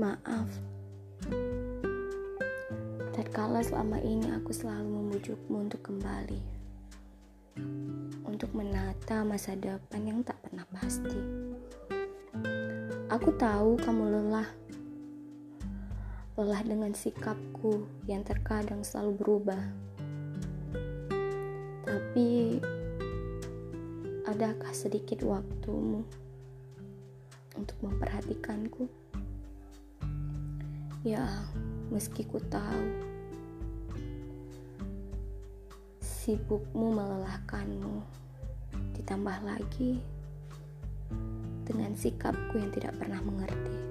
Maaf. Tatkala selama ini aku selalu membujukmu untuk kembali. Untuk menata masa depan yang tak pernah pasti. Aku tahu kamu lelah. Lelah dengan sikapku yang terkadang selalu berubah. Tapi adakah sedikit waktumu untuk memperhatikanku? Ya, meski ku tahu sibukmu melelahkanmu, ditambah lagi dengan sikapku yang tidak pernah mengerti.